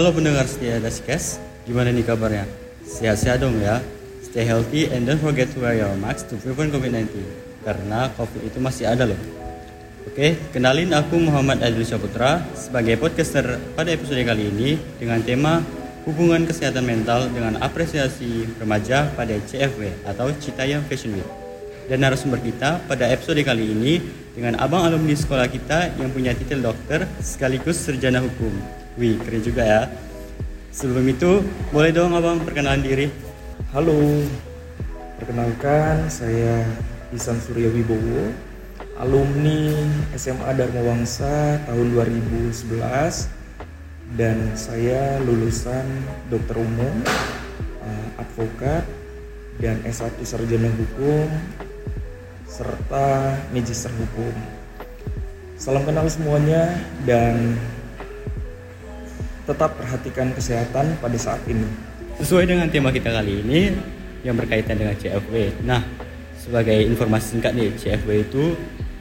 Halo pendengar setia Dasikes, gimana nih kabarnya? Sehat-sehat dong ya. Stay healthy and don't forget to wear your mask to prevent COVID-19 karena COVID itu masih ada loh. Oke, kenalin aku Muhammad Adil Syaputra sebagai podcaster pada episode kali ini dengan tema hubungan kesehatan mental dengan apresiasi remaja pada CFW atau Citayam Fashion Week. Dan narasumber kita pada episode kali ini dengan abang alumni sekolah kita yang punya titel dokter sekaligus sarjana hukum. Wih, keren juga ya. Sebelum itu, boleh dong abang perkenalan diri? Halo, perkenalkan saya Isan Surya Wibowo, alumni SMA Dharma Wangsa tahun 2011 dan saya lulusan dokter umum, eh, advokat, dan S1 sarjana hukum serta magister hukum. Salam kenal semuanya dan tetap perhatikan kesehatan pada saat ini. Sesuai dengan tema kita kali ini yang berkaitan dengan CFW. Nah, sebagai informasi singkat nih, CFW itu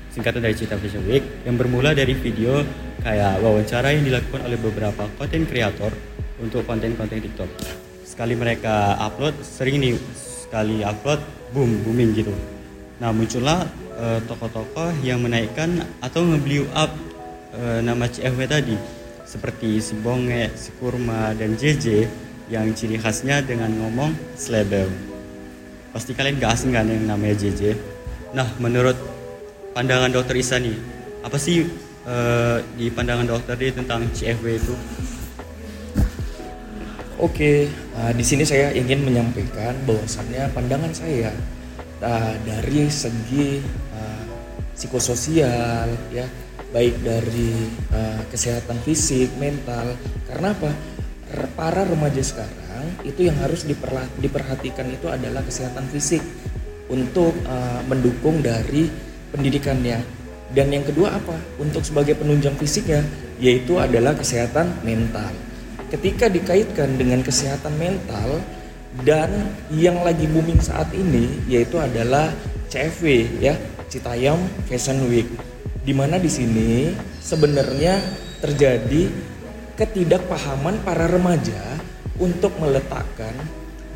singkatan dari Cita Fashion Week yang bermula dari video kayak wawancara yang dilakukan oleh beberapa konten kreator untuk konten-konten TikTok. Sekali mereka upload, sering nih sekali upload, boom, booming gitu. Nah muncullah uh, tokoh-tokoh yang menaikkan atau nge up uh, nama CFW tadi seperti si Bonge, si Kurma, dan JJ yang ciri khasnya dengan ngomong slebel. Pasti kalian gak asing kan yang namanya JJ. Nah menurut pandangan dokter Isa nih, apa sih uh, di pandangan dokter dia tentang CFW itu? Oke, uh, di sini saya ingin menyampaikan bahwasannya pandangan saya uh, dari segi uh, psikososial ya baik dari uh, kesehatan fisik mental karena apa? Para remaja sekarang itu yang harus diperhatikan itu adalah kesehatan fisik untuk uh, mendukung dari pendidikannya. Dan yang kedua apa? Untuk sebagai penunjang fisiknya yaitu adalah kesehatan mental. Ketika dikaitkan dengan kesehatan mental dan yang lagi booming saat ini yaitu adalah CFW ya Citayam Fashion Week di mana di sini sebenarnya terjadi ketidakpahaman para remaja untuk meletakkan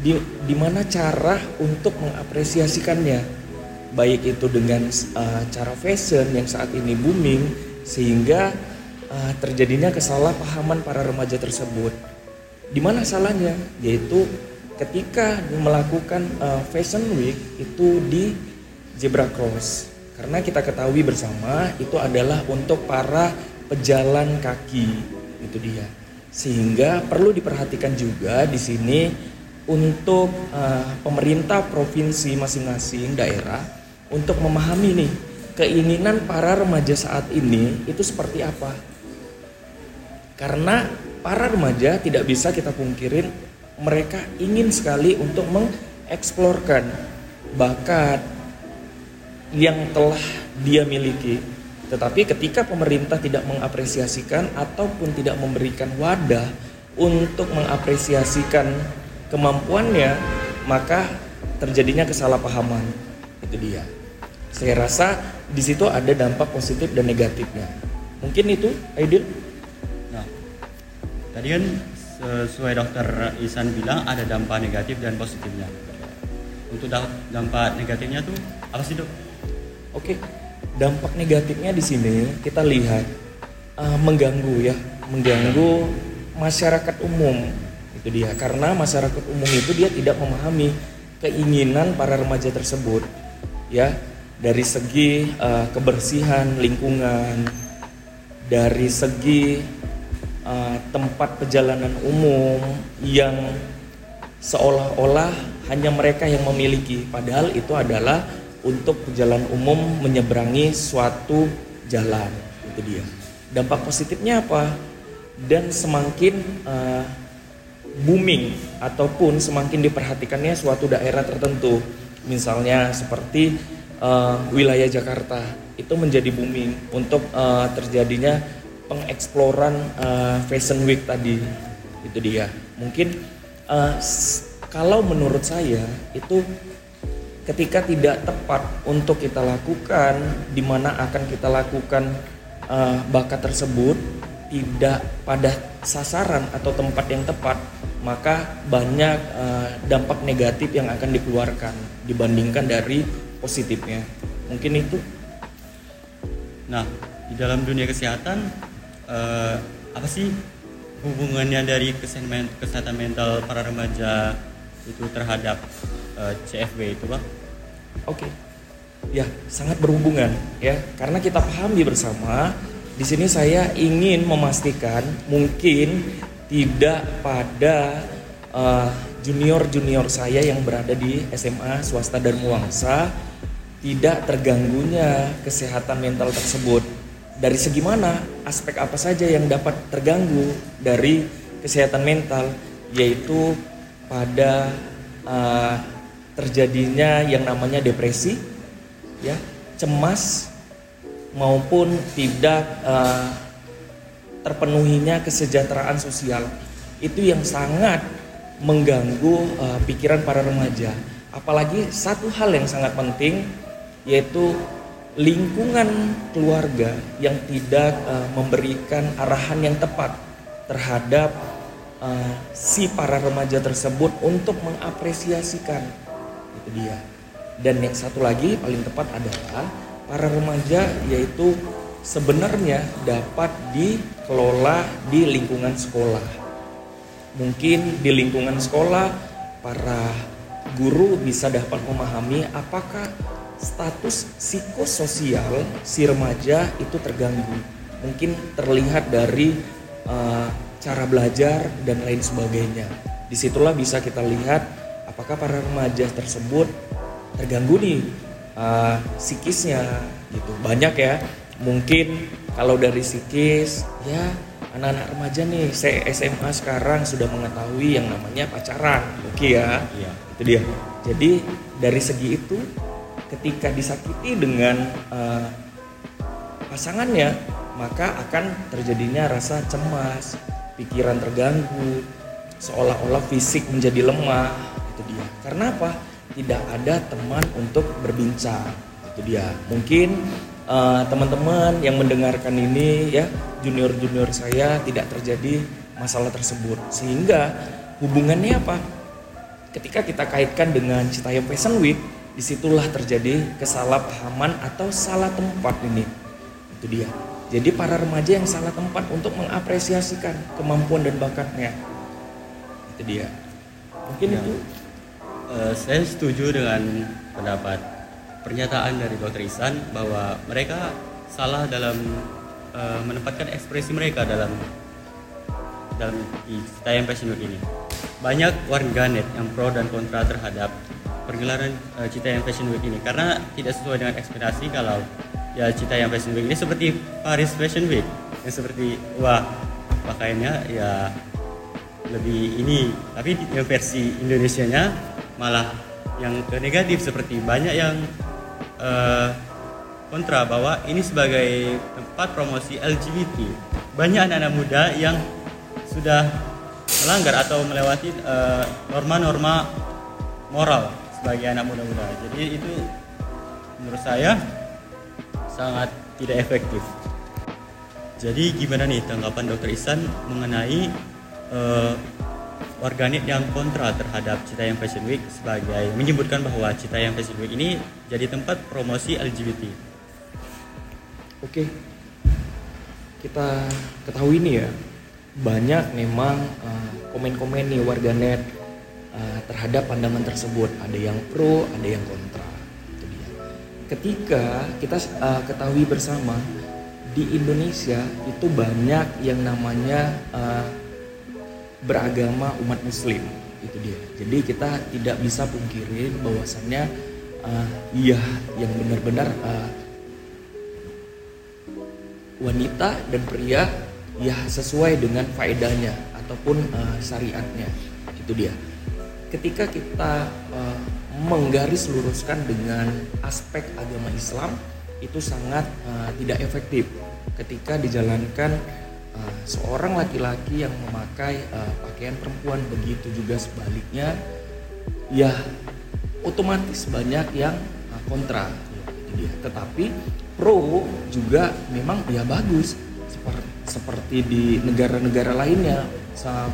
di, di mana cara untuk mengapresiasikannya. Baik itu dengan uh, cara fashion yang saat ini booming sehingga uh, terjadinya kesalahpahaman para remaja tersebut. Di mana salahnya? Yaitu ketika melakukan uh, Fashion Week itu di Zebra Cross karena kita ketahui bersama itu adalah untuk para pejalan kaki. Itu dia. Sehingga perlu diperhatikan juga di sini untuk uh, pemerintah provinsi masing-masing daerah untuk memahami nih keinginan para remaja saat ini itu seperti apa. Karena para remaja tidak bisa kita pungkirin mereka ingin sekali untuk mengeksplorkan bakat yang telah dia miliki. Tetapi ketika pemerintah tidak mengapresiasikan ataupun tidak memberikan wadah untuk mengapresiasikan kemampuannya, maka terjadinya kesalahpahaman. Itu dia. Saya rasa di situ ada dampak positif dan negatifnya. Mungkin itu, Aidil. Nah, tadi kan sesuai dokter Isan bilang ada dampak negatif dan positifnya. Untuk dampak negatifnya tuh apa sih dok? Oke, dampak negatifnya di sini kita lihat uh, mengganggu ya, mengganggu masyarakat umum. Itu dia karena masyarakat umum itu dia tidak memahami keinginan para remaja tersebut ya. Dari segi uh, kebersihan lingkungan dari segi uh, tempat perjalanan umum yang seolah-olah hanya mereka yang memiliki. Padahal itu adalah untuk perjalanan umum menyeberangi suatu jalan. Itu dia. Dampak positifnya apa? Dan semakin uh, booming ataupun semakin diperhatikannya suatu daerah tertentu. Misalnya seperti uh, wilayah Jakarta itu menjadi booming untuk uh, terjadinya pengeksploran uh, Fashion Week tadi. Itu dia. Mungkin uh, kalau menurut saya itu ketika tidak tepat untuk kita lakukan di mana akan kita lakukan uh, bakat tersebut tidak pada sasaran atau tempat yang tepat, maka banyak uh, dampak negatif yang akan dikeluarkan dibandingkan dari positifnya. Mungkin itu. Nah, di dalam dunia kesehatan uh, apa sih hubungannya dari kesehatan, mental para remaja itu terhadap uh, eh, CFW itu, Pak? Oke. Okay. Ya, sangat berhubungan ya, karena kita pahami bersama di sini saya ingin memastikan mungkin tidak pada junior junior-junior saya yang berada di SMA swasta dan Muangsa tidak terganggunya kesehatan mental tersebut. Dari segi mana aspek apa saja yang dapat terganggu dari kesehatan mental yaitu pada uh, terjadinya yang namanya depresi ya, cemas maupun tidak uh, terpenuhinya kesejahteraan sosial itu yang sangat mengganggu uh, pikiran para remaja. Apalagi satu hal yang sangat penting yaitu lingkungan keluarga yang tidak uh, memberikan arahan yang tepat terhadap uh, si para remaja tersebut untuk mengapresiasikan itu dia. Dan yang satu lagi paling tepat adalah para remaja yaitu sebenarnya dapat dikelola di lingkungan sekolah. Mungkin di lingkungan sekolah para guru bisa dapat memahami apakah status psikososial si remaja itu terganggu. Mungkin terlihat dari uh, cara belajar dan lain sebagainya. Di situlah bisa kita lihat apakah para remaja tersebut terganggu nih uh, psikisnya gitu? Banyak ya mungkin kalau dari psikis ya anak-anak remaja nih saya SMA sekarang sudah mengetahui yang namanya pacaran. Oke okay ya? Iya. itu dia. Jadi dari segi itu ketika disakiti dengan uh, pasangannya maka akan terjadinya rasa cemas pikiran terganggu seolah-olah fisik menjadi lemah itu dia. Karena apa? Tidak ada teman untuk berbincang. Itu dia. Mungkin uh, teman-teman yang mendengarkan ini ya junior-junior saya tidak terjadi masalah tersebut. Sehingga hubungannya apa? Ketika kita kaitkan dengan Citayam Fashion Week di situlah terjadi kesalahpahaman atau salah tempat ini. Itu dia. Jadi para remaja yang salah tempat untuk mengapresiasikan kemampuan dan bakatnya. Itu dia. Mungkin ya. itu uh, saya setuju dengan pendapat pernyataan dari Dr. Isan bahwa mereka salah dalam uh, menempatkan ekspresi mereka dalam dalam Citayam Fashion Week ini. Banyak warganet yang pro dan kontra terhadap pergelaran uh, Citayam Fashion Week ini karena tidak sesuai dengan ekspektasi kalau ya Citayam Fashion Week ini seperti Paris Fashion Week yang seperti wah pakaiannya ya lebih ini tapi yang versi Indonesia-nya malah yang ke negatif seperti banyak yang uh, kontra bahwa ini sebagai tempat promosi LGBT banyak anak-anak muda yang sudah melanggar atau melewati uh, norma-norma moral sebagai anak muda-muda. Jadi itu menurut saya sangat tidak efektif. Jadi gimana nih tanggapan dokter Isan mengenai uh, warganet yang kontra terhadap Citayam Fashion Week sebagai menyebutkan bahwa Citayam Fashion Week ini jadi tempat promosi LGBT. Oke, kita ketahui nih ya banyak memang uh, komen-komen nih warganet uh, terhadap pandangan tersebut. Ada yang pro, ada yang kontra. Itu dia. Ketika kita uh, ketahui bersama di Indonesia itu banyak yang namanya beragama umat muslim. Itu dia. Jadi kita tidak bisa pungkirin bahwasannya uh, iya yang benar-benar uh, wanita dan pria ya sesuai dengan faedahnya ataupun uh, syariatnya. Itu dia. Ketika kita uh, menggaris luruskan dengan aspek agama Islam itu sangat uh, tidak efektif. Ketika dijalankan uh, seorang laki-laki yang memakai uh, pakaian perempuan. Begitu juga sebaliknya ya otomatis banyak yang uh, kontra. Dia. Tetapi pro juga memang ya bagus. Seperti seperti di negara-negara lainnya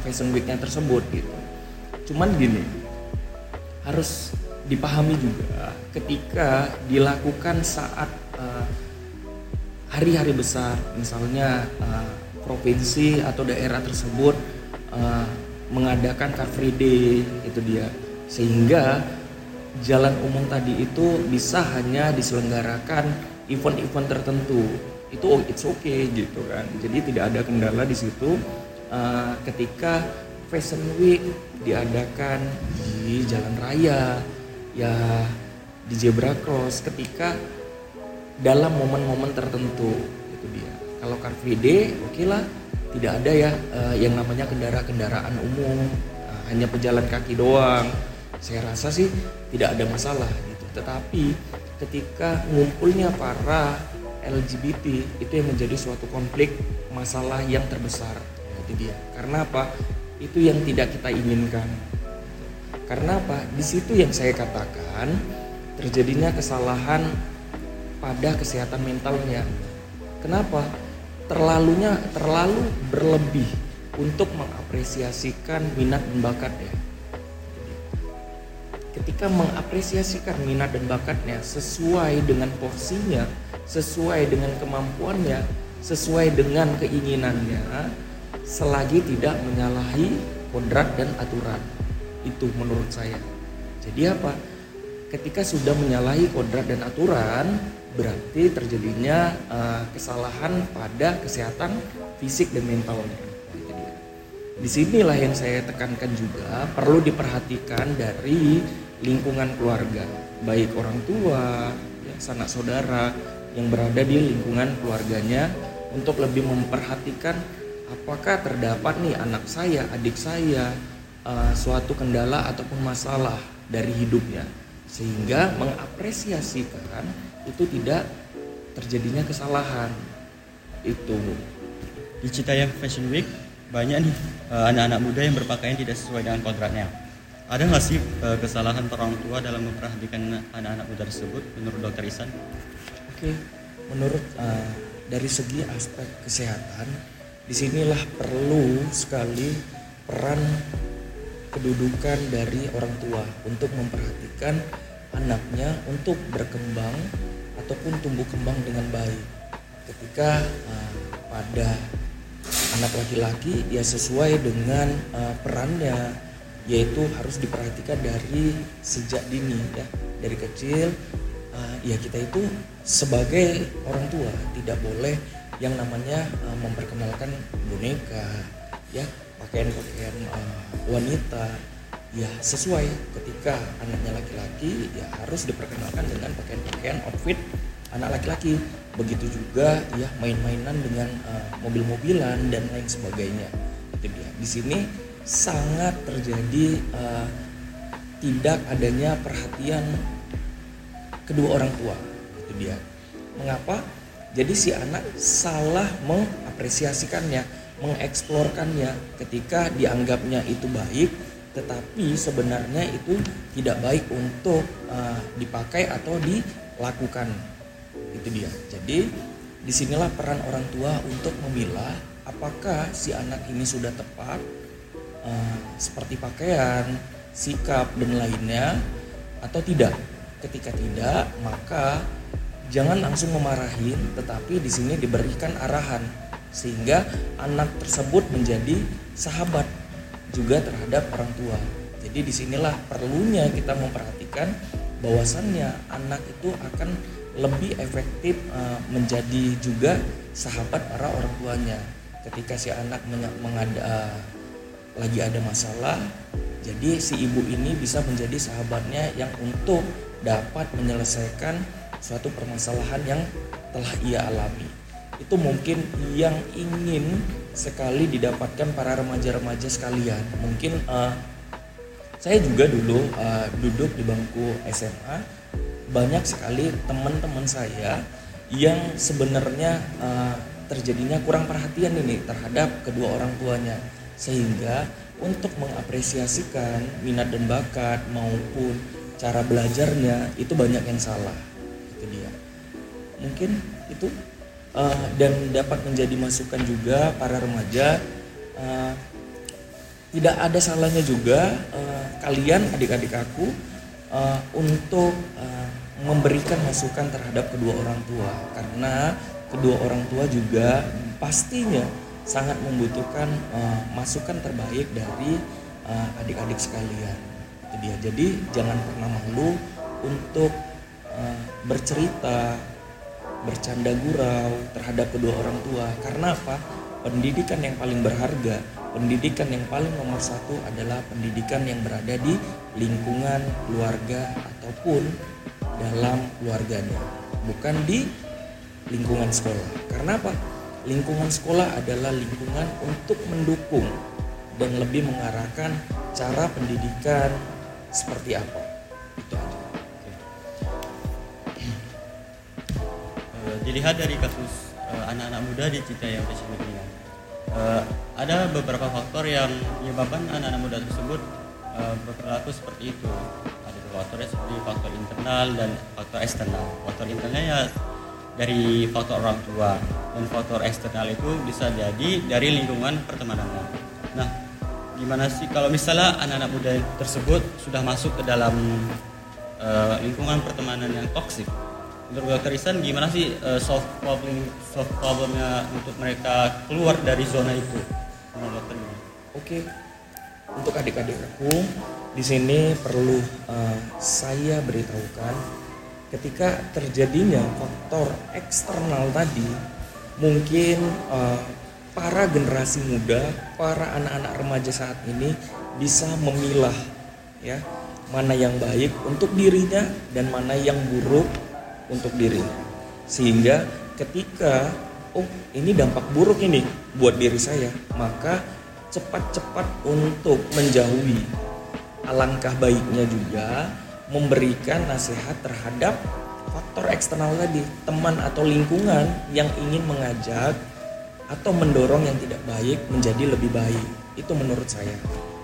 fashion weeknya tersebut gitu. Cuman gini harus dipahami juga ketika dilakukan saat uh, hari-hari besar misalnya uh, provinsi atau daerah tersebut uh, mengadakan car free day itu dia. Sehingga jalan umum tadi itu bisa hanya diselenggarakan event-event tertentu. Itu oh, it's okay gitu kan. Jadi tidak ada kendala di situ. Uh, ketika fashion week diadakan di jalan raya ya di zebra cross ketika dalam momen-momen tertentu itu dia kalau car free day oke okay lah. Tidak ada ya uh, yang namanya kendaraan-kendaraan umum. Uh, hanya pejalan kaki doang. Saya rasa sih tidak ada masalah gitu. Tetapi ketika ngumpulnya para LGBT itu yang menjadi suatu konflik masalah yang terbesar. Itu dia. Karena apa? Itu yang tidak kita inginkan. Karena apa? Di situ yang saya katakan terjadinya kesalahan pada kesehatan mentalnya. Kenapa terlalunya terlalu berlebih untuk mengapresiasikan minat dan bakatnya ketika mengapresiasikan minat dan bakatnya sesuai dengan porsinya sesuai dengan kemampuannya, sesuai dengan keinginannya, selagi tidak menyalahi kodrat dan aturan. Itu menurut saya. Jadi apa? Ketika sudah menyalahi kodrat dan aturan, berarti terjadinya uh, kesalahan pada kesehatan fisik dan mentalnya. Di sinilah yang saya tekankan juga perlu diperhatikan dari lingkungan keluarga, baik orang tua, ya, sanak saudara, yang berada di lingkungan keluarganya untuk lebih memperhatikan apakah terdapat nih anak saya, adik saya uh, suatu kendala ataupun masalah dari hidupnya. Sehingga mengapresiasikan itu tidak terjadinya kesalahan. Itu. Di Citayam Fashion Week banyak nih eh, anak-anak muda yang berpakaian tidak sesuai dengan kontraknya ada nggak sih uh, kesalahan orang tua dalam memperhatikan anak-anak muda tersebut menurut dokter Isan? Oke, menurut uh, dari segi aspek kesehatan, di sinilah perlu sekali peran kedudukan dari orang tua untuk memperhatikan anaknya untuk berkembang ataupun tumbuh kembang dengan baik. Ketika uh, pada anak laki-laki ya sesuai dengan uh, perannya yaitu harus diperhatikan dari sejak dini ya dari kecil uh, ya kita itu sebagai orang tua tidak boleh yang namanya uh, memperkenalkan boneka ya pakaian-pakaian uh, wanita ya sesuai ketika anaknya laki-laki ya harus diperkenalkan dengan pakaian-pakaian outfit anak laki-laki. Begitu juga ya main-mainan dengan uh, mobil-mobilan dan lain sebagainya. Itu dia. Di sini sangat terjadi uh, tidak adanya perhatian kedua orang tua. Itu dia. Mengapa? Jadi si anak salah mengapresiasikannya mengeksplorkannya ketika dianggapnya itu baik tetapi sebenarnya itu tidak baik untuk uh, dipakai atau dilakukan. Itu dia. Jadi di sinilah peran orang tua untuk memilah apakah si anak ini sudah tepat uh, seperti pakaian sikap dan lainnya atau tidak. Ketika tidak, maka jangan langsung memarahin, tetapi di sini diberikan arahan sehingga anak tersebut menjadi sahabat juga terhadap orang tua. Jadi di sinilah perlunya kita memperhatikan bahwasannya anak itu akan lebih efektif uh, menjadi juga sahabat para orang tuanya. Ketika si anak mengada, uh, lagi ada masalah, jadi si ibu ini bisa menjadi sahabatnya yang untuk dapat menyelesaikan suatu permasalahan yang telah ia alami. Itu mungkin yang ingin sekali didapatkan para remaja-remaja sekalian. Mungkin uh, saya juga dulu uh, duduk di bangku SMA, banyak sekali teman-teman saya yang sebenarnya uh, terjadinya kurang perhatian ini terhadap kedua orang tuanya. Sehingga untuk mengapresiasikan minat dan bakat maupun cara belajarnya itu banyak yang salah. Itu dia. Mungkin itu uh, dan dapat menjadi masukan juga para remaja. Uh, tidak ada salahnya juga uh, kalian adik-adik aku uh, untuk uh, memberikan masukan terhadap kedua orang tua. Karena kedua orang tua juga pastinya sangat membutuhkan uh, masukan terbaik dari adik-adik uh, sekalian. Itu dia. Jadi jangan pernah malu untuk uh, bercerita bercanda gurau terhadap kedua orang tua. Karena apa? Pendidikan yang paling berharga pendidikan yang paling nomor satu adalah pendidikan yang berada di lingkungan keluarga ataupun dalam keluarganya bukan di lingkungan sekolah. Karena apa? Lingkungan sekolah adalah lingkungan untuk mendukung dan lebih mengarahkan cara pendidikan seperti apa. Itu aja dilihat dari kasus uh, anak-anak muda di Citayam Week ini uh, ada beberapa faktor yang menyebabkan anak-anak muda tersebut uh, berperilaku seperti itu. Ada faktornya seperti faktor internal dan faktor eksternal. Faktor internalnya ya dari faktor orang tua dan faktor eksternal itu bisa jadi dari lingkungan pertemanannya. Nah gimana sih kalau misalnya anak-anak muda tersebut sudah masuk ke dalam uh, lingkungan pertemanan yang toksik menurut dokter Isan gimana sih uh, soft problem soft problemnya untuk mereka keluar dari zona itu? Menurut dokter Oke, untuk adik-adik aku di sini perlu uh, saya beritahukan ketika terjadinya faktor eksternal tadi mungkin uh, para generasi muda, para anak-anak remaja saat ini bisa memilah ya mana yang baik untuk dirinya dan mana yang buruk untuk dirinya. Sehingga ketika oh ini dampak buruk ini buat diri saya, maka cepat-cepat untuk menjauhi. Alangkah baiknya juga memberikan nasihat terhadap faktor eksternal tadi, teman atau lingkungan yang ingin mengajak atau mendorong yang tidak baik menjadi lebih baik. Itu menurut saya.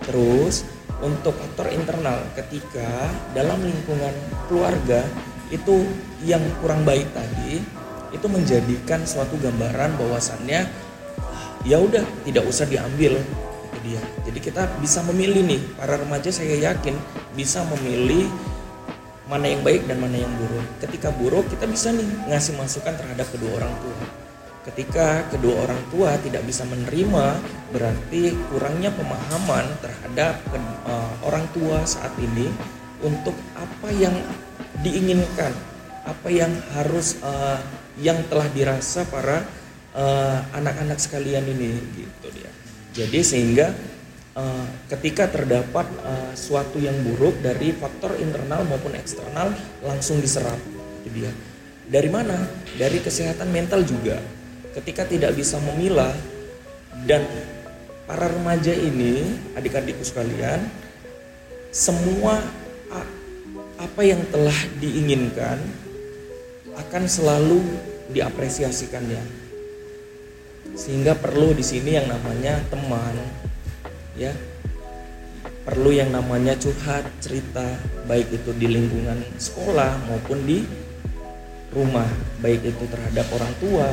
Terus untuk faktor internal ketika dalam lingkungan keluarga itu yang kurang baik tadi itu menjadikan suatu gambaran bahwasannya ya udah tidak usah diambil itu dia. Jadi kita bisa memilih nih para remaja saya yakin bisa memilih mana yang baik dan mana yang buruk. Ketika buruk kita bisa nih ngasih masukan terhadap kedua orang tua. Ketika kedua orang tua tidak bisa menerima berarti kurangnya pemahaman terhadap uh, orang tua saat ini untuk apa yang diinginkan apa yang harus uh, yang telah dirasa para eh, anak-anak uh, sekalian ini gitu dia. Jadi sehingga uh, ketika terdapat uh, suatu yang buruk dari faktor internal maupun eksternal langsung diserap itu dia. Dari mana? Dari kesehatan mental juga. Ketika tidak bisa memilah dan para remaja ini adik-adikku sekalian semua apa yang telah diinginkan akan selalu diapresiasikannya. Sehingga perlu di sini yang namanya teman, ya. Perlu yang namanya curhat, cerita, baik itu di lingkungan sekolah maupun di rumah, baik itu terhadap orang tua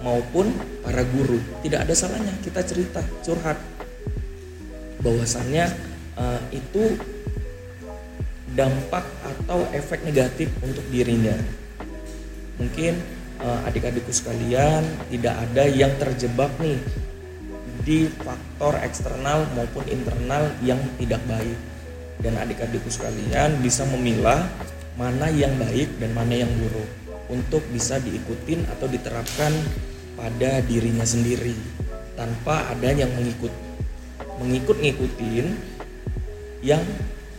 maupun para guru. Tidak ada salahnya kita cerita, curhat. Bahwasannya uh, itu dampak atau efek negatif untuk dirinya. Mungkin uh, adik-adikku sekalian tidak ada yang terjebak nih di faktor eksternal maupun internal yang tidak baik. Dan adik-adikku sekalian bisa memilah mana yang baik dan mana yang buruk untuk bisa diikutin atau diterapkan pada dirinya sendiri tanpa ada yang mengikut mengikut ngikutin yang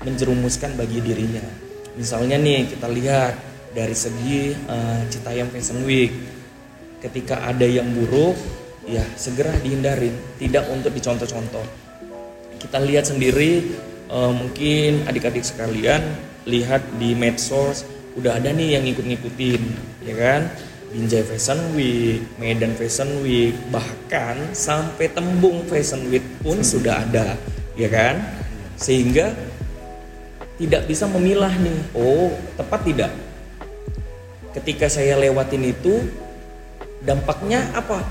menjerumuskan bagi dirinya. Misalnya nih kita lihat dari segi uh, Citayam Fashion Week, ketika ada yang buruk, ya segera dihindarin, tidak untuk dicontoh-contoh. Kita lihat sendiri, uh, mungkin adik-adik sekalian lihat di medsos udah ada nih yang ngikut-ngikutin, ya kan? Binjai Fashion Week, Medan Fashion Week, bahkan sampai Tembung Fashion Week pun sudah ada, ya kan? Sehingga tidak bisa memilah nih. Oh tepat tidak? Ketika saya lewatin itu dampaknya apa?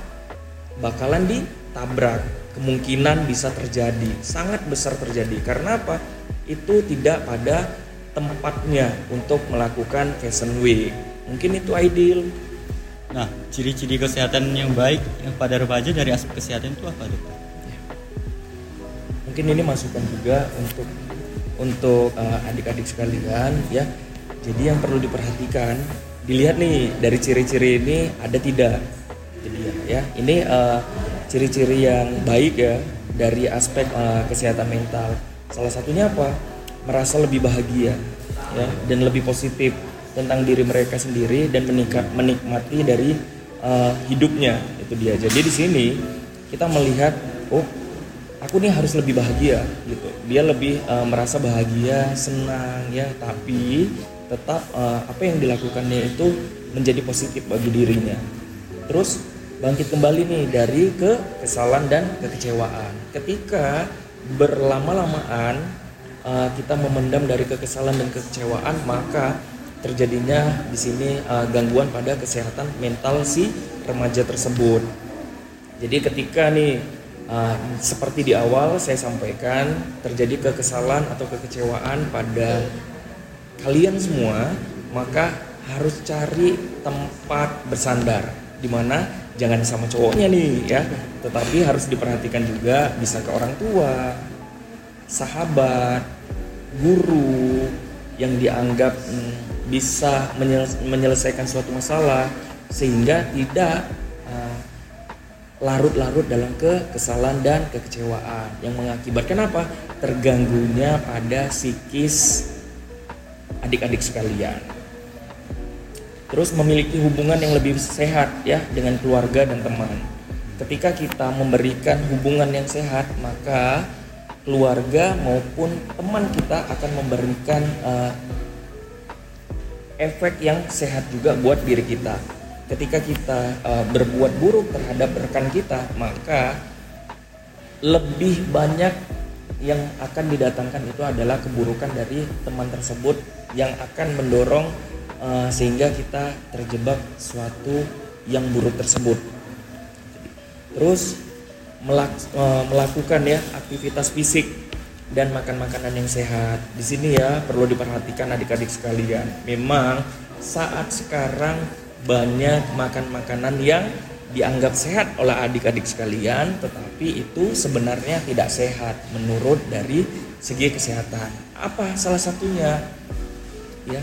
Bakalan ditabrak. Kemungkinan bisa terjadi. Sangat besar terjadi. Karena apa? Itu tidak pada tempatnya untuk melakukan fashion week. Mungkin itu ideal. Nah, ciri-ciri kesehatan yang baik yang pada remaja dari aspek kesehatan itu apa, dokter? mungkin ini masukan juga untuk untuk uh, adik-adik sekalian ya. Jadi yang perlu diperhatikan dilihat nih dari ciri-ciri ini ada tidak? Jadi ya, ya. Ini uh, ciri-ciri yang baik ya dari aspek uh, kesehatan mental. Salah satunya apa? Merasa lebih bahagia ya dan lebih positif tentang diri mereka sendiri dan menikah, menikmati dari uh, hidupnya. Itu dia. Jadi di sini kita melihat oh aku nih harus lebih bahagia gitu. Dia lebih uh, merasa bahagia senang ya. Tapi tetap uh, apa yang dilakukannya itu menjadi positif bagi dirinya. Terus bangkit kembali nih dari kekesalan dan kekecewaan. Ketika berlama-lamaan uh, kita memendam dari kekesalan dan kekecewaan maka terjadinya di sini uh, gangguan pada kesehatan mental si remaja tersebut. Jadi ketika nih uh, seperti di awal saya sampaikan terjadi kekesalan atau kekecewaan pada kalian semua, maka harus cari tempat bersandar di mana jangan sama cowoknya nih ya, tetapi harus diperhatikan juga bisa ke orang tua, sahabat, guru yang dianggap hmm, bisa menyelesaikan suatu masalah sehingga tidak uh, larut-larut dalam kekesalan dan kekecewaan yang mengakibatkan apa? Terganggunya pada psikis adik-adik sekalian. Terus memiliki hubungan yang lebih sehat ya dengan keluarga dan teman. Ketika kita memberikan hubungan yang sehat, maka keluarga maupun teman kita akan memberikan uh, efek yang sehat juga buat diri kita. Ketika kita uh, berbuat buruk terhadap rekan kita, maka lebih banyak yang akan didatangkan itu adalah keburukan dari teman tersebut yang akan mendorong uh, sehingga kita terjebak suatu yang buruk tersebut. Terus melak, uh, melakukan ya aktivitas fisik dan makan makanan yang sehat. Di sini ya perlu diperhatikan adik-adik sekalian. Memang saat sekarang banyak makan makanan yang dianggap sehat oleh adik-adik sekalian, tetapi itu sebenarnya tidak sehat menurut dari segi kesehatan. Apa salah satunya? Ya,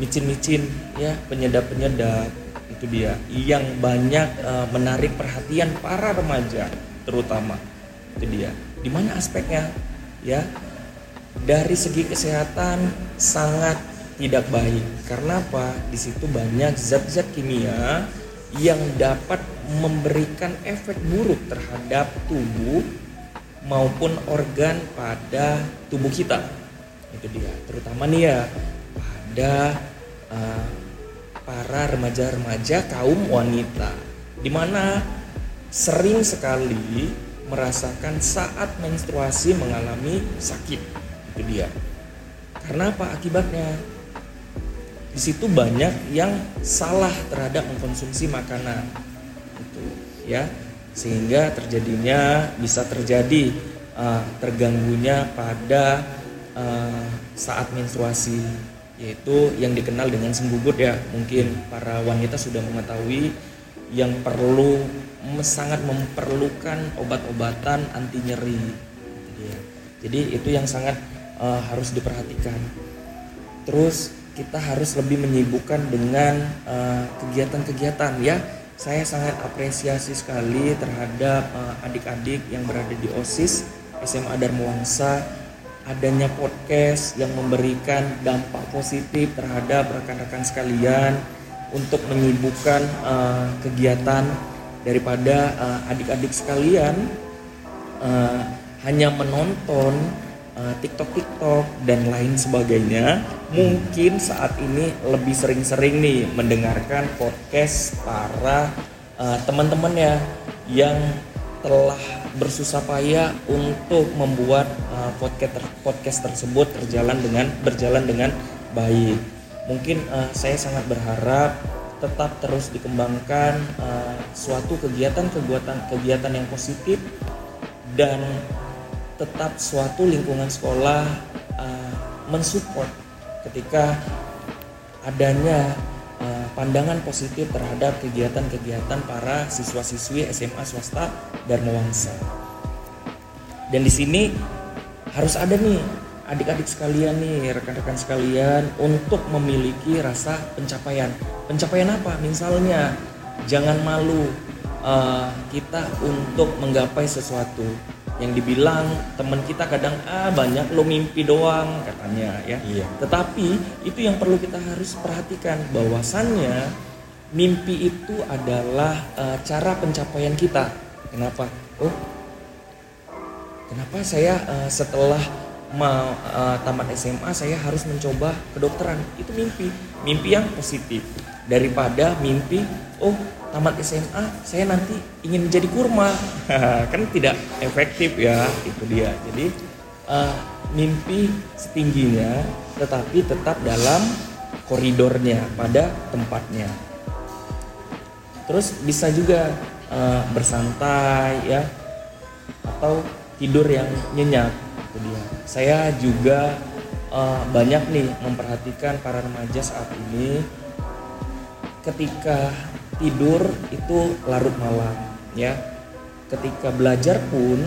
micin-micin, ya penyedap-penyedap itu dia yang banyak uh, menarik perhatian para remaja terutama itu dia. Di mana aspeknya? ya dari segi kesehatan sangat tidak baik. Karena apa? Di situ banyak zat-zat kimia yang dapat memberikan efek buruk terhadap tubuh maupun organ pada tubuh kita. Itu dia. Terutama nih ya pada uh, para remaja-remaja kaum wanita. Di mana sering sekali merasakan saat menstruasi mengalami sakit. Itu dia. Karena apa akibatnya di situ banyak yang salah terhadap mengkonsumsi makanan itu ya sehingga terjadinya bisa terjadi uh, terganggunya pada uh, saat menstruasi yaitu yang dikenal dengan sembugut ya mungkin para wanita sudah mengetahui yang perlu sangat memerlukan obat-obatan anti nyeri. Jadi itu yang sangat uh, harus diperhatikan. Terus kita harus lebih menyibukkan dengan eh, kegiatan-kegiatan uh, ya. Saya sangat apresiasi sekali terhadap uh, adik-adik yang berada di OSIS SMA Darmawangsa adanya podcast yang memberikan dampak positif terhadap rekan-rekan sekalian untuk menyibukkan uh, kegiatan daripada uh, adik-adik sekalian uh, hanya menonton uh, TikTok TikTok dan lain sebagainya mungkin saat ini lebih sering-sering nih mendengarkan podcast para uh, teman-teman ya yang telah bersusah payah untuk membuat uh, podcast podcast tersebut berjalan dengan berjalan dengan baik. Mungkin uh, saya sangat berharap tetap terus dikembangkan uh, suatu kegiatan-kegiatan kegiatan yang positif dan tetap suatu lingkungan sekolah uh, mensupport ketika adanya uh, pandangan positif terhadap kegiatan-kegiatan para siswa-siswi SMA swasta dan Wangsa. Dan di sini harus ada nih adik-adik sekalian nih, rekan-rekan sekalian untuk memiliki rasa pencapaian. Pencapaian apa? Misalnya jangan malu uh, kita untuk menggapai sesuatu yang dibilang teman kita kadang ah banyak lo mimpi doang katanya ya. Iya. Tetapi itu yang perlu kita harus perhatikan bahwasannya mimpi itu adalah uh, cara pencapaian kita. Kenapa? Oh, kenapa saya uh, setelah mau uh, tamat SMA saya harus mencoba kedokteran? Itu mimpi, mimpi yang positif. Daripada mimpi oh tamat SMA saya nanti ingin menjadi kurma. Kan tidak efektif ya itu dia. Jadi uh, mimpi setingginya tetapi tetap dalam koridornya pada tempatnya. Terus bisa juga uh, bersantai ya atau tidur yang nyenyak dia saya juga uh, banyak nih memperhatikan para remaja saat ini ketika tidur itu larut malam ya. Ketika belajar pun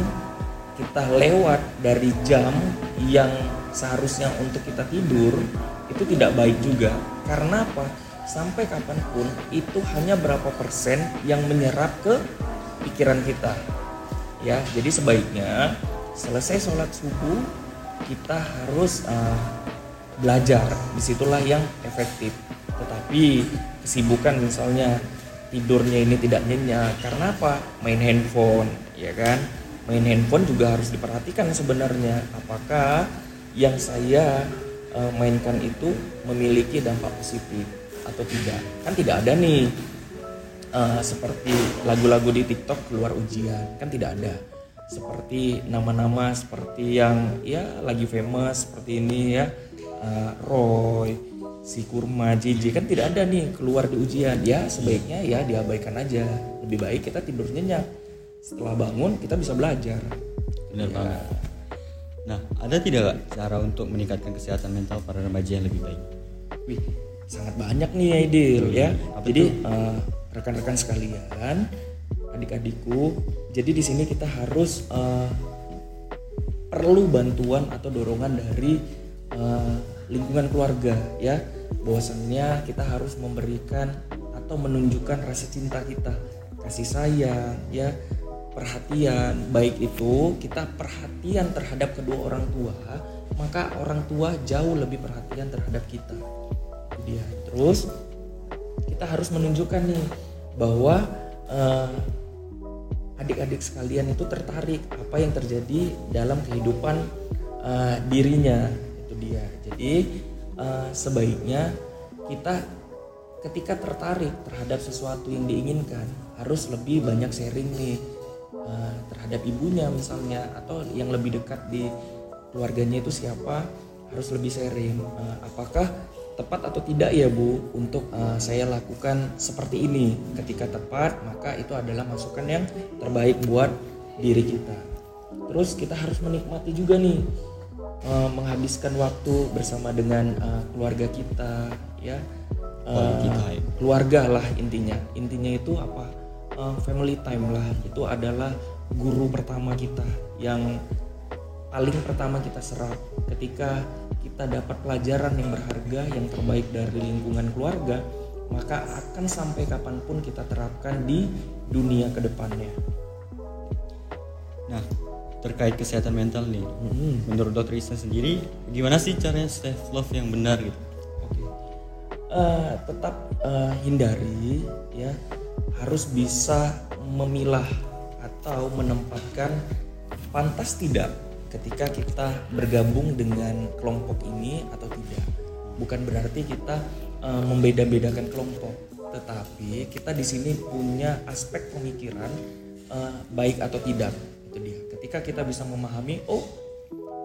kita lewat dari jam yang seharusnya untuk kita tidur itu tidak baik juga. Karena apa? Sampai kapan pun itu hanya berapa persen yang menyerap ke pikiran kita ya. Jadi sebaiknya selesai sholat subuh kita harus uh, belajar. Di situlah yang efektif. Tetapi kesibukan misalnya tidurnya ini tidak nyenyak. Karena apa? Main handphone ya kan? Main handphone juga harus diperhatikan sebenarnya. Apakah yang saya uh, mainkan itu memiliki dampak positif atau tidak? Kan tidak ada nih. Uh, seperti lagu-lagu di TikTok keluar ujian. Kan tidak ada seperti nama-nama seperti yang ya lagi famous seperti ini ya. Uh, Roy si kurma JJ kan tidak ada nih keluar di ujian. Ya sebaiknya ya diabaikan aja. Lebih baik kita tidur nyenyak. Setelah bangun kita bisa belajar. Benar ya. banget. Nah ada tidak cara untuk meningkatkan kesehatan mental para remaja yang lebih baik? Wih sangat banyak nih Aidil ya. Apa jadi uh, rekan-rekan sekalian adik-adikku. Jadi di sini kita harus uh, perlu bantuan atau dorongan dari uh, lingkungan keluarga ya. Bahwasannya kita harus memberikan atau menunjukkan rasa cinta kita kasih sayang ya. Perhatian baik itu kita perhatian terhadap kedua orang tua maka orang tua jauh lebih perhatian terhadap kita. Itu dia. Terus kita harus menunjukkan nih bahwa uh, adik-adik sekalian itu tertarik apa yang terjadi dalam kehidupan uh, dirinya itu dia. Jadi uh, sebaiknya kita ketika tertarik terhadap sesuatu yang diinginkan harus lebih banyak sharing nih uh, terhadap ibunya misalnya atau yang lebih dekat di keluarganya itu siapa harus lebih sharing. Apakah tepat atau tidak ya Bu untuk uh, saya lakukan seperti ini. Ketika tepat maka itu adalah masukan yang terbaik buat diri kita. Terus kita harus menikmati juga nih uh, menghabiskan waktu bersama dengan uh, keluarga kita ya. Uh, keluarga lah intinya. Intinya itu apa? Uh, family time lah. Itu adalah guru pertama kita yang paling pertama kita serap ketika kita dapat pelajaran yang berharga yang terbaik dari lingkungan keluarga maka akan sampai kapan pun kita terapkan di dunia ke depannya. Nah, terkait kesehatan mental nih hmm. menurut dokter Isa sendiri gimana sih caranya self love yang benar gitu oke uh, tetap uh, hindari ya harus bisa memilah atau menempatkan pantas tidak ketika kita bergabung dengan kelompok ini atau tidak. Bukan berarti kita uh, membeda-bedakan kelompok tetapi kita di sini punya aspek pemikiran uh, baik atau tidak. Itu dia. Ketika kita bisa memahami oh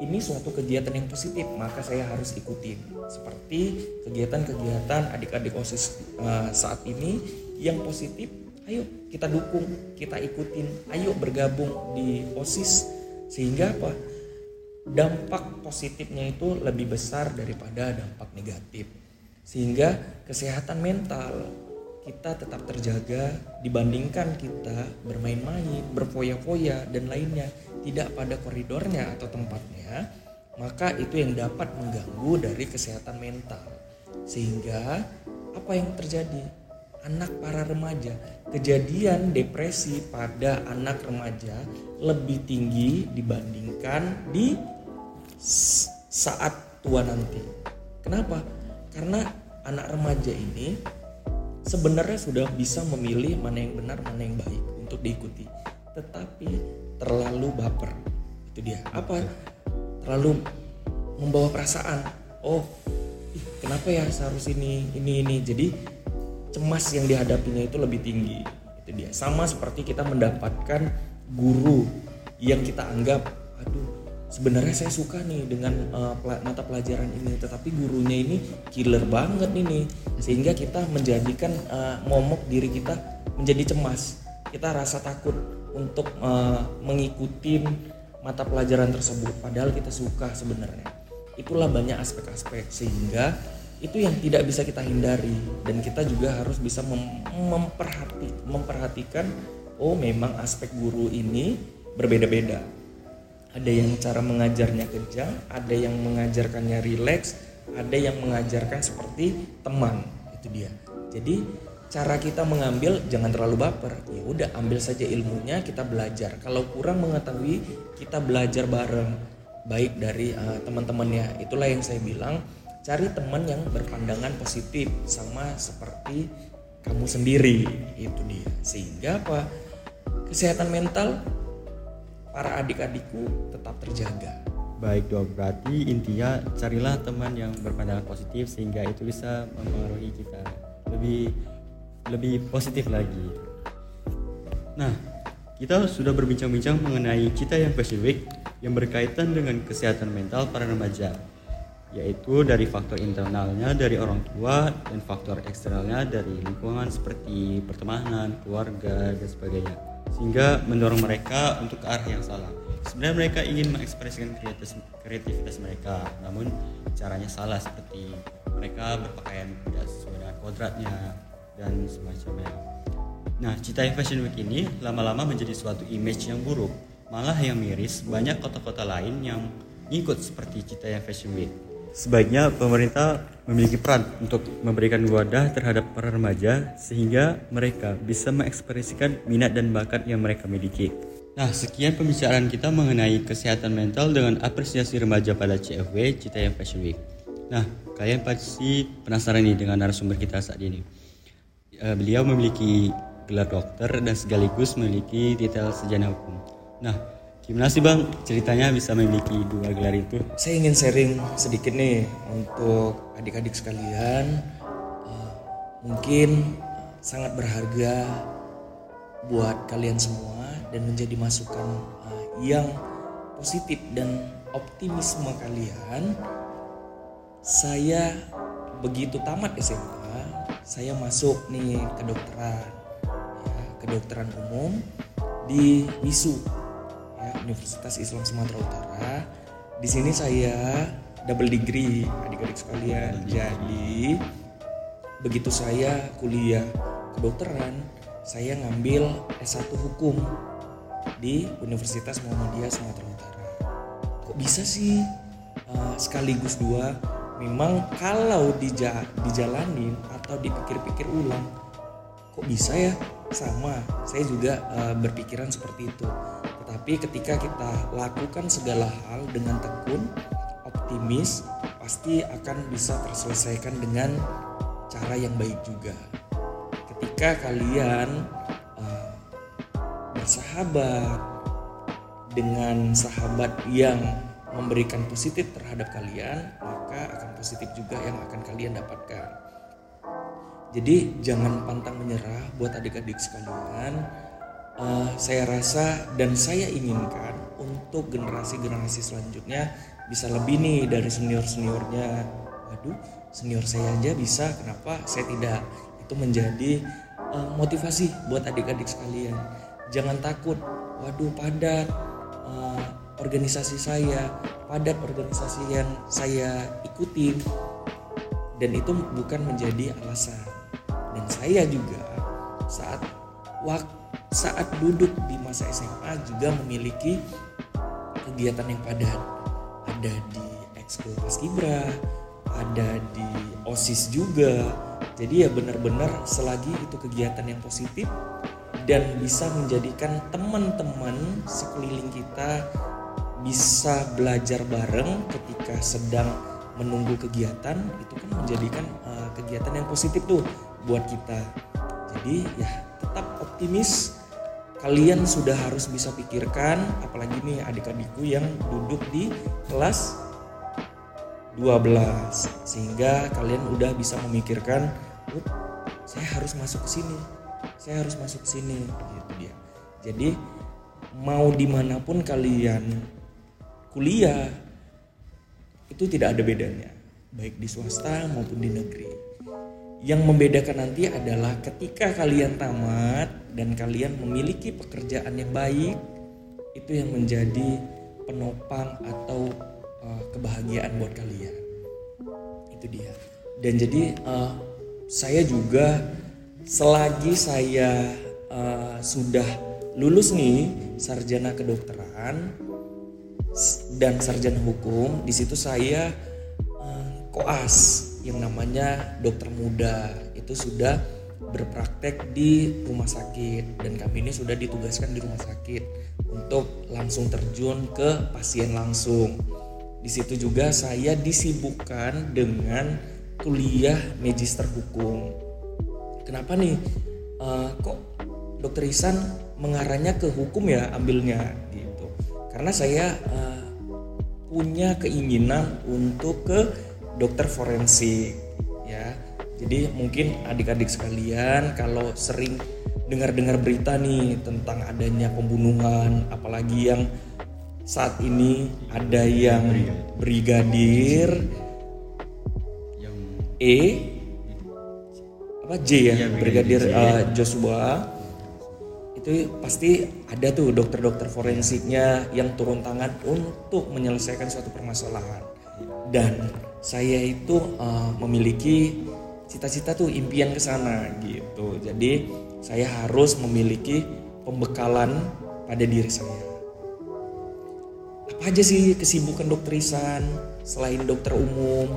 ini suatu kegiatan yang positif maka saya harus ikutin. Seperti kegiatan-kegiatan adik-adik osis uh, saat ini yang positif ayo kita dukung kita ikutin ayo bergabung di osis. Sehingga apa dampak positifnya itu lebih besar daripada dampak negatif sehingga kesehatan mental kita tetap terjaga dibandingkan kita bermain-main, berfoya-foya dan lainnya tidak pada koridornya atau tempatnya, maka itu yang dapat mengganggu dari kesehatan mental. Sehingga apa yang terjadi? Anak para remaja, kejadian depresi pada anak remaja lebih tinggi dibandingkan di saat tua nanti. Kenapa? Karena anak remaja ini sebenarnya sudah bisa memilih mana yang benar mana yang baik untuk diikuti. Tetapi terlalu baper. Itu dia. Apa? Terlalu membawa perasaan. Oh ih, kenapa ya seharus ini ini ini? Jadi cemas yang dihadapinya itu lebih tinggi. Itu dia. Sama seperti kita mendapatkan guru yang kita anggap sebenarnya saya suka nih dengan uh, mata pelajaran ini tetapi gurunya ini killer banget ini sehingga kita menjadikan uh, momok diri kita menjadi cemas. Kita rasa takut untuk uh, mengikuti mata pelajaran tersebut. Padahal kita suka sebenarnya. Itulah banyak aspek-aspek. Sehingga itu yang tidak bisa kita hindari. Dan kita juga harus bisa mem memperhati memperhatikan oh memang aspek guru ini berbeda-beda ada yang cara mengajarnya kejam ada yang mengajarkannya rileks ada yang mengajarkan seperti teman. Itu dia. Jadi cara kita mengambil jangan terlalu baper. Ya udah ambil saja ilmunya kita belajar. Kalau kurang mengetahui kita belajar bareng. Baik dari uh, teman-temannya. Itulah yang saya bilang cari teman yang berpandangan positif sama seperti kamu sendiri. Itu dia. Sehingga apa? Kesehatan mental para adik-adikku tetap terjaga. Baik dong, berarti intinya carilah teman yang berpandangan positif sehingga itu bisa mempengaruhi kita lebih lebih positif lagi. Nah, kita sudah berbincang-bincang mengenai cita yang Fashion Week yang berkaitan dengan kesehatan mental para remaja, yaitu dari faktor internalnya dari orang tua dan faktor eksternalnya dari lingkungan seperti pertemanan, keluarga, dan sebagainya sehingga mendorong mereka untuk ke arah yang salah. Sebenarnya mereka ingin mengekspresikan kreativitas, kreativitas mereka, namun caranya salah seperti mereka berpakaian tidak sesuai dengan kodratnya dan semacamnya. Nah, Cita Fashion Week ini lama-lama menjadi suatu image yang buruk. Malah yang miris, banyak kota-kota lain yang ikut seperti Cita Fashion Week. Sebaiknya pemerintah memiliki peran untuk memberikan wadah terhadap para remaja sehingga mereka bisa mengekspresikan minat dan bakat yang mereka miliki. Nah, sekian pembicaraan kita mengenai kesehatan mental dengan apresiasi remaja pada CFW Citayam Fashion Week. Nah, kalian pasti penasaran nih dengan narasumber kita saat ini. Eh, beliau memiliki gelar dokter dan sekaligus memiliki titel sejarah hukum. Nah, Gimana sih bang ceritanya bisa memiliki dua gelar itu? Saya ingin sharing sedikit nih untuk adik-adik sekalian. Uh, mungkin sangat berharga buat kalian semua dan menjadi masukan uh, yang positif dan optimisme kalian. Saya begitu tamat SMA, saya masuk nih kedokteran, ya, kedokteran umum di WISU Universitas Islam Sumatera Utara. Di sini saya double degree adik-adik sekalian. Jadi begitu saya kuliah kedokteran, saya ngambil S1 hukum di Universitas Muhammadiyah Sumatera Utara. Kok bisa sih uh, sekaligus dua? Memang kalau dija dijalanin atau dipikir-pikir ulang, kok bisa ya sama? Saya juga uh, berpikiran seperti itu tapi ketika kita lakukan segala hal dengan tekun, optimis, pasti akan bisa terselesaikan dengan cara yang baik juga. Ketika kalian uh, bersahabat dengan sahabat yang memberikan positif terhadap kalian, maka akan positif juga yang akan kalian dapatkan. Jadi jangan pantang menyerah buat adik-adik sekalian uh, saya rasa dan saya inginkan untuk generasi-generasi selanjutnya bisa lebih nih dari senior-seniornya. Waduh, senior saya aja bisa, kenapa saya tidak? Itu menjadi uh, motivasi buat adik-adik sekalian. Jangan takut. Waduh, padat uh, organisasi saya, padat organisasi yang saya ikutin. Dan itu bukan menjadi alasan. Dan saya juga saat waktu saat duduk di masa SMA juga memiliki kegiatan yang padat. Ada di ekskul paskibra, ada di OSIS juga. Jadi ya benar-benar selagi itu kegiatan yang positif dan bisa menjadikan teman-teman sekeliling kita bisa belajar bareng ketika sedang menunggu kegiatan itu kan menjadikan uh, kegiatan yang positif tuh buat kita. Jadi ya tetap optimis kalian sudah harus bisa pikirkan apalagi nih adik-adikku yang duduk di kelas 12 sehingga kalian udah bisa memikirkan saya harus masuk ke sini saya harus masuk ke sini. Gitu dia. Jadi mau di mana pun kalian kuliah itu tidak ada bedanya. Baik di swasta maupun di negeri yang membedakan nanti adalah ketika kalian tamat dan kalian memiliki pekerjaan yang baik, itu yang menjadi penopang atau uh, kebahagiaan buat kalian. Itu dia. Dan jadi uh, saya juga selagi saya uh, sudah lulus nih sarjana kedokteran dan sarjana hukum, di situ saya uh, koas yang namanya dokter muda itu sudah berpraktek di rumah sakit dan kami ini sudah ditugaskan di rumah sakit untuk langsung terjun ke pasien langsung. Di situ juga saya disibukkan dengan kuliah magister hukum. Kenapa nih? Uh, kok dokter Isan mengarahnya ke hukum ya ambilnya gitu? Karena saya uh, punya keinginan untuk ke dokter forensik ya. Jadi mungkin adik-adik sekalian kalau sering dengar-dengar berita nih tentang adanya pembunuhan apalagi yang saat ini ada yang brigadir yang E apa J ya, ya brigadir uh, Joshua. Itu pasti ada tuh dokter-dokter forensiknya yang turun tangan untuk menyelesaikan suatu permasalahan. Dan saya itu uh, memiliki cita-cita tuh impian ke sana gitu. Jadi saya harus memiliki pembekalan pada diri saya. Apa aja sih kesibukan dokter Isan selain dokter umum?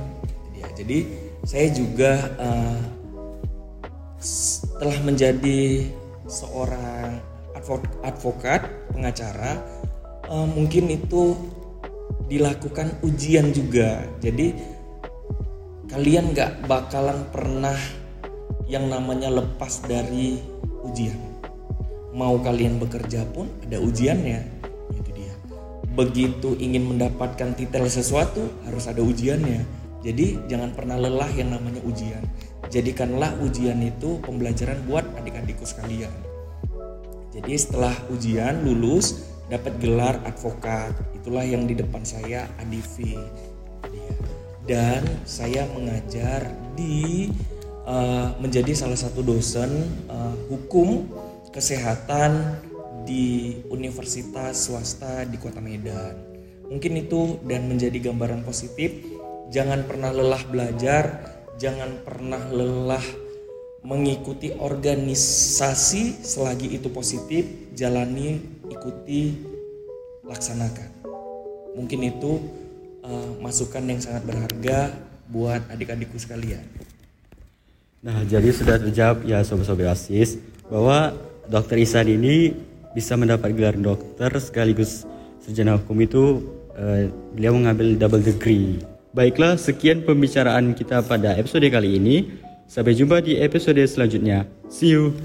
Ya, jadi saya juga uh, setelah menjadi seorang advokat pengacara uh, mungkin itu dilakukan ujian juga. Jadi kalian gak bakalan pernah yang namanya lepas dari ujian. Mau kalian bekerja pun ada ujiannya, itu dia. Begitu ingin mendapatkan titel sesuatu harus ada ujiannya. Jadi jangan pernah lelah yang namanya ujian. Jadikanlah ujian itu pembelajaran buat adik-adikku sekalian. Jadi setelah ujian lulus dapat gelar advokat, itulah yang di depan saya ADV dan saya mengajar di uh, menjadi salah satu dosen uh, hukum kesehatan di universitas swasta di Kota Medan. Mungkin itu dan menjadi gambaran positif. Jangan pernah lelah belajar, jangan pernah lelah mengikuti organisasi selagi itu positif, jalani, ikuti, laksanakan. Mungkin itu uh, masukan yang sangat berharga buat adik-adikku sekalian. Nah, jadi sudah terjawab ya sobat-sobat asis bahwa Dokter Isan ini bisa mendapat gelar dokter sekaligus sarjana hukum itu uh, beliau mengambil double degree. Baiklah, sekian pembicaraan kita pada episode kali ini. Sampai jumpa di episode selanjutnya. See you.